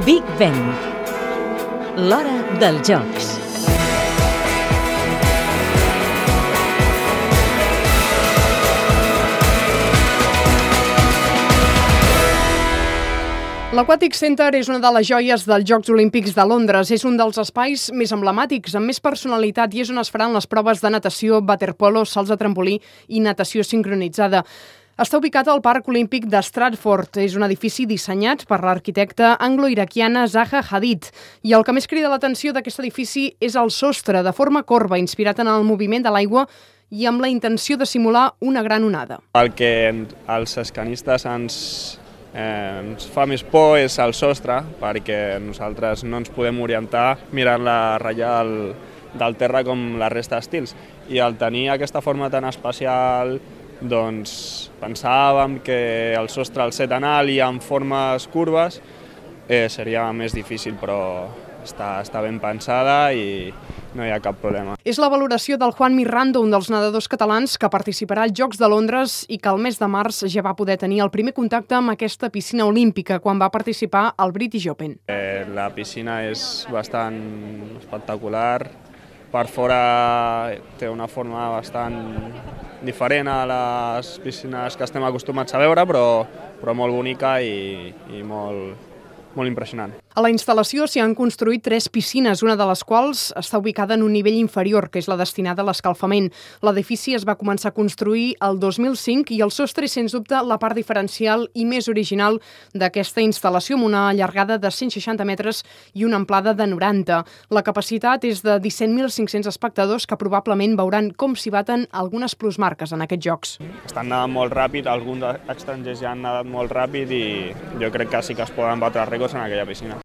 Big Ben. L'hora dels jocs. L'Aquatic Center és una de les joies dels Jocs Olímpics de Londres. És un dels espais més emblemàtics, amb més personalitat, i és on es faran les proves de natació, waterpolo, salts de trampolí i natació sincronitzada. Està ubicat al Parc Olímpic de Stratford. És un edifici dissenyat per l'arquitecta anglo-iraquiana Zaha Hadid. I el que més crida l'atenció d'aquest edifici és el sostre, de forma corba, inspirat en el moviment de l'aigua i amb la intenció de simular una gran onada. El que els escanistes ens, eh, ens fa més por és el sostre, perquè nosaltres no ens podem orientar mirant la ratlla del, del terra com la resta d'estils. I al tenir aquesta forma tan especial, doncs pensàvem que el sostre al set anal i amb formes curves eh, seria més difícil, però està, està ben pensada i no hi ha cap problema. És la valoració del Juan Mirando, un dels nedadors catalans que participarà als Jocs de Londres i que el mes de març ja va poder tenir el primer contacte amb aquesta piscina olímpica quan va participar al British Open. Eh, la piscina és bastant espectacular, per fora té una forma bastant diferent a les piscines que estem acostumats a veure, però, però molt bonica i, i molt, molt impressionant. A la instal·lació s'hi han construït tres piscines, una de les quals està ubicada en un nivell inferior, que és la destinada a l'escalfament. L'edifici es va començar a construir el 2005 i el sostre és, sens dubte, la part diferencial i més original d'aquesta instal·lació, amb una allargada de 160 metres i una amplada de 90. La capacitat és de 17.500 espectadors que probablement veuran com s'hi baten algunes plusmarques en aquests jocs. Estan nedant molt ràpid, alguns estrangers ja han nedat molt ràpid i jo crec que sí que es poden batre rècords en aquella piscina.